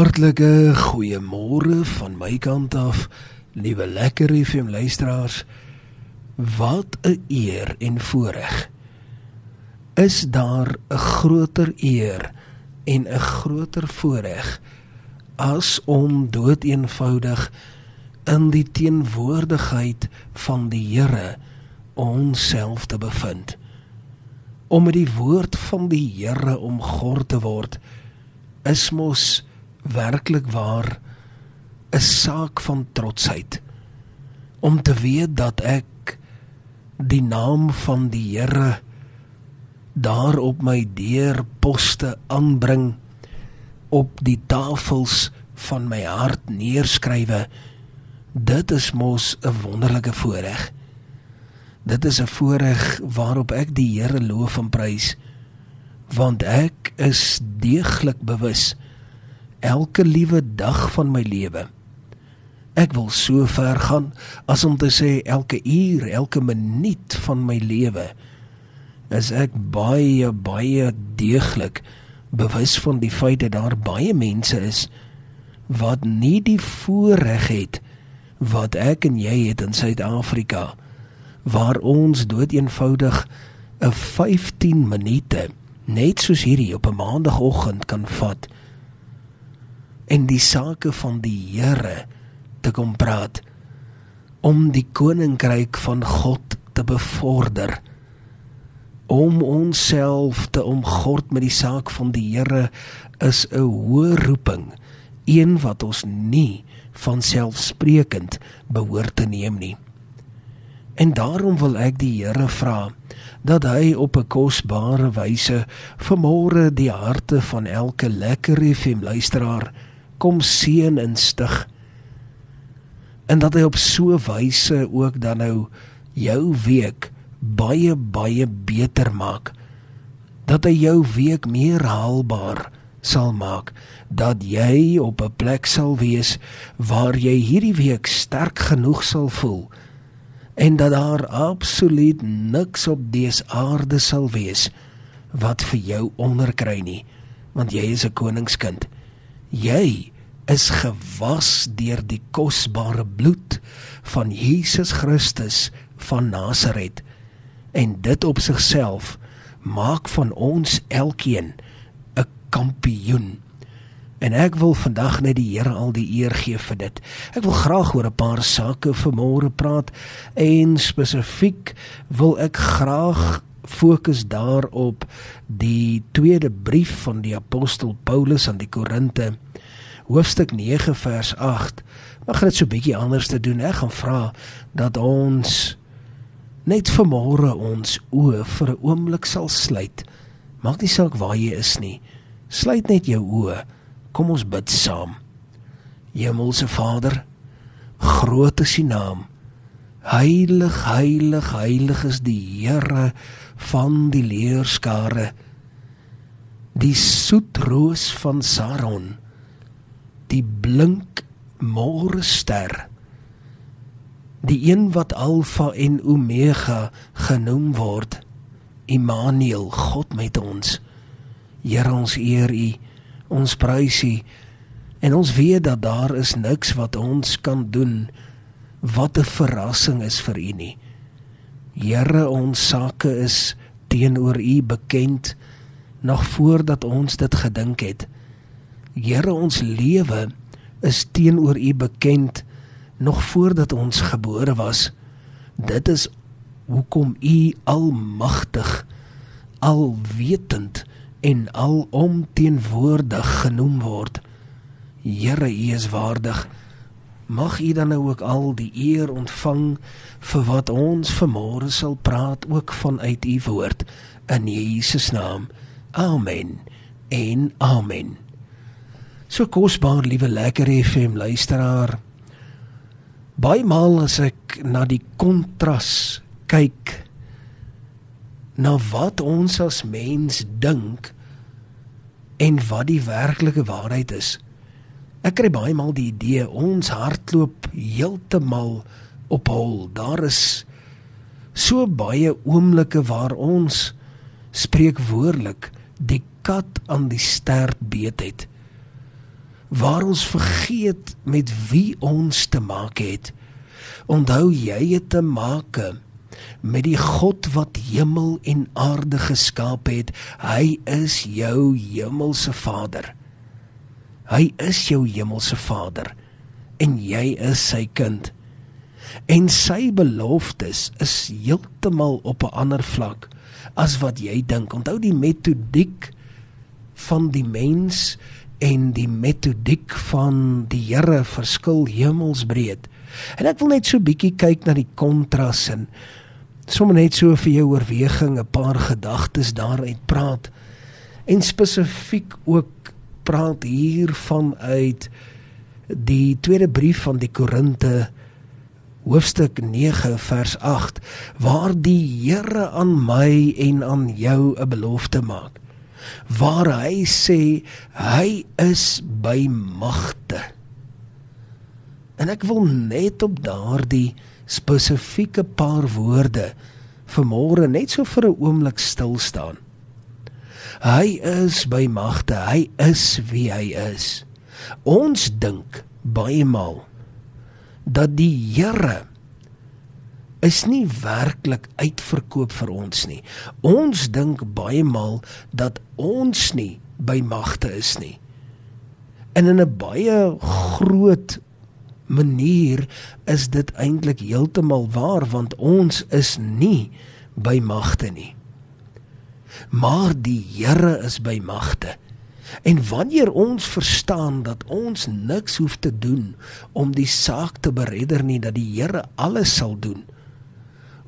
Hartlike goeiemôre van my kant af, liewe lekker FM luisteraars. Wat 'n eer en voorreg. Is daar 'n groter eer en 'n groter voorreg as om doeteenvoudig in die teenwoordigheid van die Here onsself te bevind? Om met die woord van die Here omgord te word is mos werklik waar 'n saak van trotsheid om te weet dat ek die naam van die Here daar op my deurposte aanbring op die tafels van my hart neerskrywe dit is mos 'n wonderlike voorreg dit is 'n voorreg waarop ek die Here loof en prys want ek is deeglik bewus elke liewe dag van my lewe. Ek wil so ver gaan as om te sê elke uur, elke minuut van my lewe is ek baie baie deeglik bewus van die feit dat daar baie mense is wat nie die voorreg het wat ek en jy het in Suid-Afrika waar ons dood eenvoudig 'n 15 minute net soos hierdie op 'n maandagooggend kan vat en die sake van die Here te kom praat om die koninkryk van God te bevorder om onsself te omgord met die saak van die Here is 'n hoë roeping een wat ons nie van selfsprekend behoort te neem nie. En daarom wil ek die Here vra dat hy op 'n kosbare wyse vermore die harte van elke lekker FM luisteraar kom seën en stig. En dat hy op so wyse ook dan nou jou week baie baie beter maak. Dat hy jou week meer haalbaar sal maak dat jy op 'n plek sal wees waar jy hierdie week sterk genoeg sal voel en dat daar absoluut niks op dese aarde sal wees wat vir jou onderkry nie want jy is 'n koningskind jy is gewas deur die kosbare bloed van Jesus Christus van Nasaret en dit op sigself maak van ons elkeen 'n kampioen. En ek wil vandag net die Here al die eer gee vir dit. Ek wil graag oor 'n paar sake vanmôre praat en spesifiek wil ek graag fokus daarop die tweede brief van die apostel Paulus aan die Korinte hoofstuk 9 vers 8. Maar gaan dit so bietjie anders te doen. Ek gaan vra dat ons net vanmôre ons oë vir 'n oomblik sal sluit. Maak nie saak waar jy is nie. Sluit net jou oë. Kom ons bid saam. Hemelse Vader, groot is U naam. Heilig, heilig, heilig is die Here van die leerskare. Die soetroos van Saron. Die blink môre ster. Die een wat alfa en omega genoem word Immanuel God met ons. Here ons eer u ons prys u. En ons weet dat daar is niks wat ons kan doen wat 'n verrassing is vir u nie Here ons sake is teenoor u bekend nog voordat ons dit gedink het Here ons lewe is teenoor U bekend nog voordat ons gebore was. Dit is hoekom U almagtig, alwetend en alomteenwoordig genoem word. Here, U is waardig. Mag U dan nou ook al die eer ontvang vir wat ons vanmôre sal praat ook vanuit U woord in Jesus naam. Amen. En amen. So kosbaar, liewe lekker FM luisteraar. Baie maal as ek na die kontras kyk na wat ons as mens dink en wat die werklike waarheid is. Ek kry baie maal die idee ons hardloop heeltemal op hol. Daar is so baie oomblikke waar ons spreekwoordelik die kat aan die stert beet het waar ons vergeet met wie ons te maak het. Onthou jy het te maak met die God wat hemel en aarde geskaap het. Hy is jou hemelse Vader. Hy is jou hemelse Vader en jy is sy kind. En sy beloftes is heeltemal op 'n ander vlak as wat jy dink. Onthou die metodiek van die mens en die metodiek van die Here verskil hemelsbreed. En ek wil net so bietjie kyk na die kontras en sommer net so vir jou oorweging 'n paar gedagtes daaruit praat en spesifiek ook praat hier vanuit die tweede brief van die Korinte hoofstuk 9 vers 8 waar die Here aan my en aan jou 'n belofte maak waar hy sê hy is by magte en ek wil net op daardie spesifieke paar woorde vanmôre net so vir 'n oomblik stil staan. Hy is by magte, hy is wie hy is. Ons dink baie maal dat die Here is nie werklik uitverkoop vir ons nie. Ons dink baie maal dat ons nie by magte is nie. En in 'n baie groot manier is dit eintlik heeltemal waar want ons is nie by magte nie. Maar die Here is by magte. En wanneer ons verstaan dat ons niks hoef te doen om die saak te beredder nie dat die Here alles sal doen.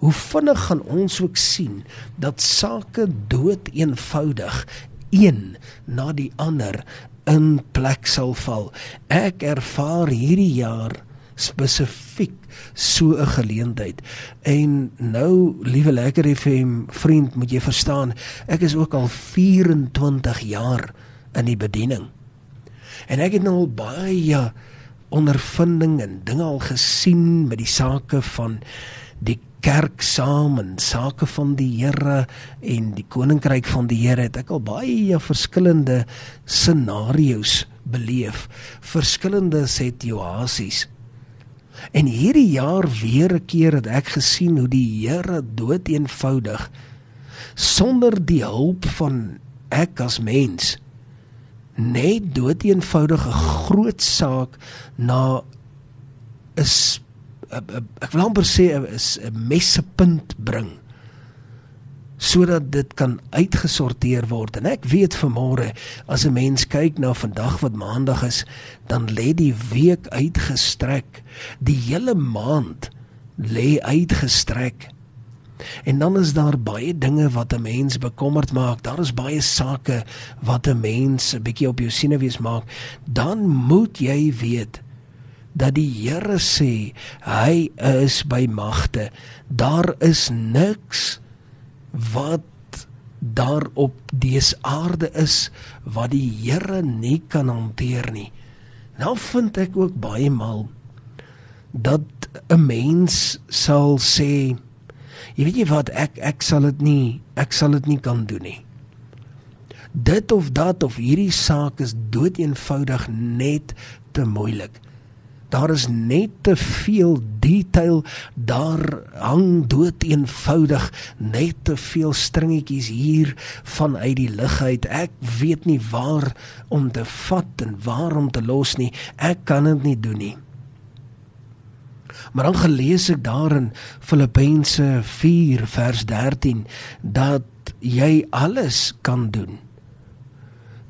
Hoe vinnig gaan ons ook sien dat sake dood eenvoudig een na die ander in plek sal val. Ek ervaar hierdie jaar spesifiek so 'n geleentheid. En nou, liewe lekker FM vriend, moet jy verstaan, ek is ook al 24 jaar in die bediening. En ek het nou al baie ondervinding en dinge al gesien met die sake van die kerk saam en sake van die Here en die koninkryk van die Here het ek al baie verskillende scenario's beleef verskillende situasies en hierdie jaar weer 'n keer het ek gesien hoe die Here dood eenvoudig sonder die hulp van ek as mens net dood eenvoudig 'n groot saak na 'n ek wil amper sê 'n messepunt bring sodat dit kan uitgesorteer word. En ek weet vanmôre as 'n mens kyk na vandag wat maandag is dan lê die week uitgestrek. Die hele maand lê uitgestrek. En dan is daar baie dinge wat 'n mens bekommerd maak. Daar is baie sake wat 'n mens 'n bietjie op jou senuwees maak. Dan moet jy weet dat die Here sê hy is by magte. Daar is niks wat daar op dese aarde is wat die Here nie kan hanteer nie. Nou vind ek ook baie maal dat 'n mens sal sê jy weet jy wat ek ek sal dit nie ek sal dit nie kan doen nie. Dit of dat of hierdie saak is dood eenvoudig net te moeilik. Daar is net te veel detail, daar hang dood eenvoudig net te veel stringetjies hier vanuit die lug uit. Ek weet nie waar om te vat en waar om te los nie. Ek kan dit nie doen nie. Maar dan gelees ek daar in Filippense 4 vers 13 dat jy alles kan doen.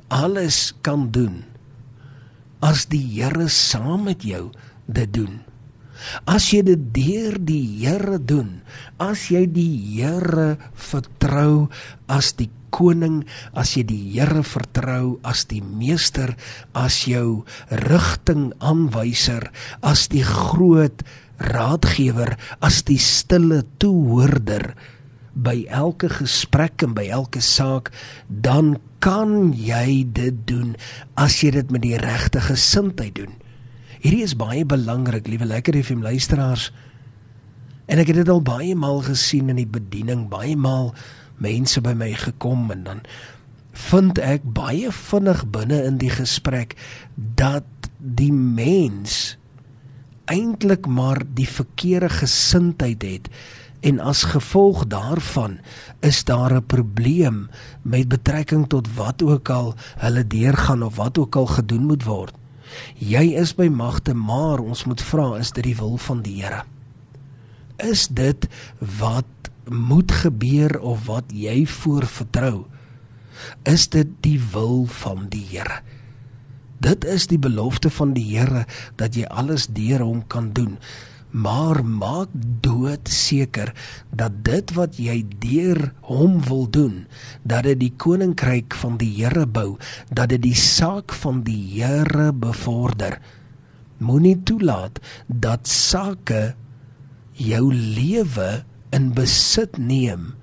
Alles kan doen as die Here saam met jou dit doen. As jy dit deur die Here doen, as jy die Here vertrou as die koning, as jy die Here vertrou as die meester, as jou rigtingaanwyser, as die groot raadgewer, as die stille toehoorder by elke gesprek en by elke saak, dan kan jy dit doen as jy dit met die regte gesindheid doen. Hierdie is baie belangrik, liewe lekker FM luisteraars. En ek het dit al baie maal gesien in die bediening, baie maal mense by my gekom en dan vind ek baie vinnig binne in die gesprek dat die mens eintlik maar die verkeerde gesindheid het en as gevolg daarvan is daar 'n probleem met betrekking tot wat ook al hulle deurgaan of wat ook al gedoen moet word. Jy is by magte, maar ons moet vra is dit die wil van die Here? Is dit wat moet gebeur of wat jy voor vertrou? Is dit die wil van die Here? Dit is die belofte van die Here dat jy alles deur hom kan doen. Maar maak dood seker dat dit wat jy deur hom wil doen, dat dit die koninkryk van die Here bou, dat dit die saak van die Here bevorder. Moenie toelaat dat sake jou lewe in besit neem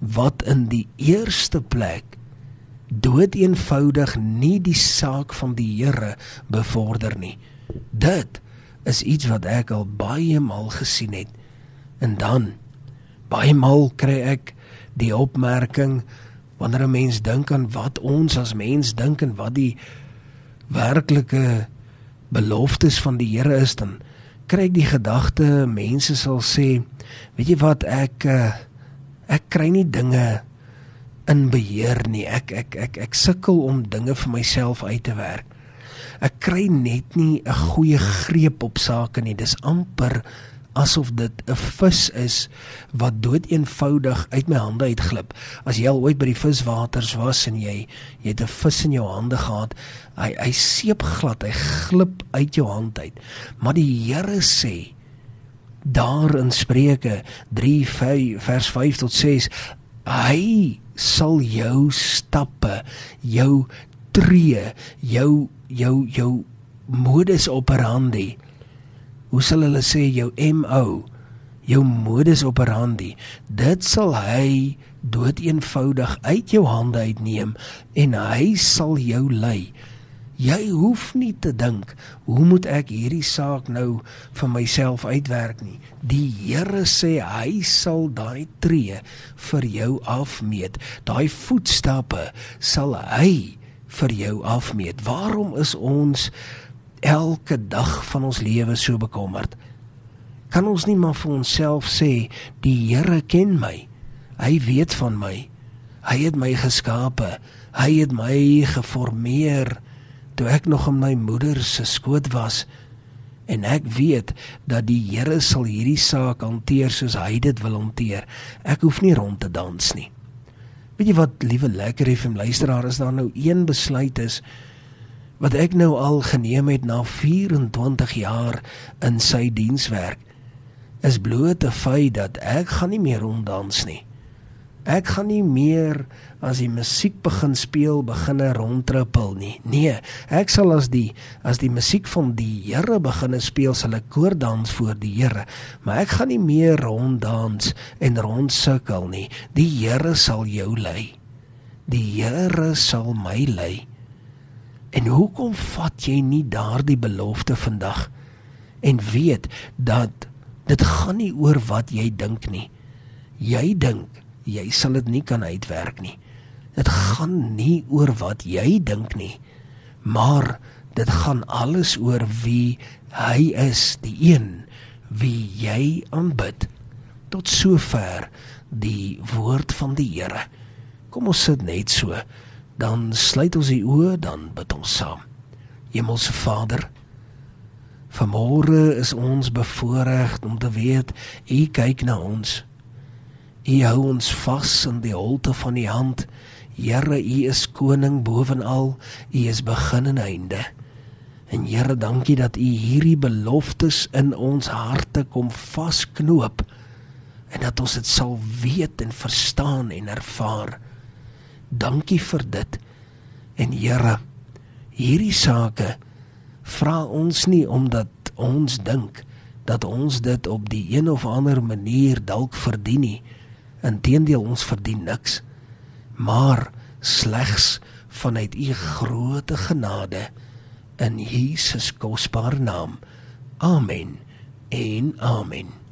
wat in die eerste plek dood eenvoudig nie die saak van die Here bevorder nie. Dit is iets wat ek al baie maal gesien het. En dan baie maal kry ek die opmerking wanneer 'n mens dink aan wat ons as mens dink en wat die werklike beloftes van die Here is dan kry ek die gedagte mense sal sê weet jy wat ek eh, ek kry nie dinge in beheer nie. Ek ek ek ek sukkel om dinge vir myself uit te werk. Ek kry net nie 'n goeie greep op sake nie. Dis amper asof dit 'n vis is wat dood eenvoudig uit my hande uitglip. As jy al ooit by die viswaters was en jy jy het 'n vis in jou hande gehad, hy hy seep glad, hy glip uit jou hand uit. Maar die Here sê daar in Spreuke 3 vers 5 tot 6 hy sal jou stappe, jou tree, jou jou jou modus operandi. Hoe sal hulle sê jou MO, jou modus operandi. Dit sal hy dood eenvoudig uit jou hande uitneem en hy sal jou lei. Jy hoef nie te dink hoe moet ek hierdie saak nou vir myself uitwerk nie. Die Here sê hy sal daai tree vir jou afmeet. Daai voetstappe sal hy vir jou afmeet. Waarom is ons elke dag van ons lewe so bekommerd? Kan ons nie maar vir onsself sê die Here ken my. Hy weet van my. Hy het my geskape. Hy het my geformeer toe ek nog in my moeder se skoot was en ek weet dat die Here sal hierdie saak hanteer soos hy dit wil hanteer. Ek hoef nie rond te dans nie. Weet jy wat, liewe lekker FM luisteraar, is daar nou een besluit is wat ek nou al geneem het na 24 jaar in sy dienswerk is bloot 'n feit dat ek gaan nie meer rond dans nie. Ek gaan nie meer as die musiek begin speel beginne rondtrippel nie. Nee, ek sal as die as die musiek van die Here beginne speel sal ek koordans voor die Here, maar ek gaan nie meer ronddans en rondsukkel nie. Die Here sal jou lei. Die Here sal my lei. En hoekom vat jy nie daardie belofte vandag en weet dat dit gaan nie oor wat jy dink nie. Jy dink jy sal dit nie kan uitwerk nie. Dit gaan nie oor wat jy dink nie, maar dit gaan alles oor wie hy is, die een wie jy aanbid. Tot sover die woord van die Here. Kom ons sit net so, dan sluit ons die oë, dan bid ons saam. Hemelse Vader, vanmôre is ons bevoorreg om te weet U kyk na ons. U hou ons vas in die holte van die hand. Here, U is koning bovenal. U is begin en einde. En Here, dankie dat U hierdie beloftes in ons harte kom vasknoop en dat ons dit sal weet en verstaan en ervaar. Dankie vir dit. En Here, hierdie sake vra ons nie omdat ons dink dat ons dit op die een of ander manier dalk verdien nie. Inteendeel ons verdien niks, maar slegs vanuit u groote genade in Jesus kosbare naam. Amen. En amen.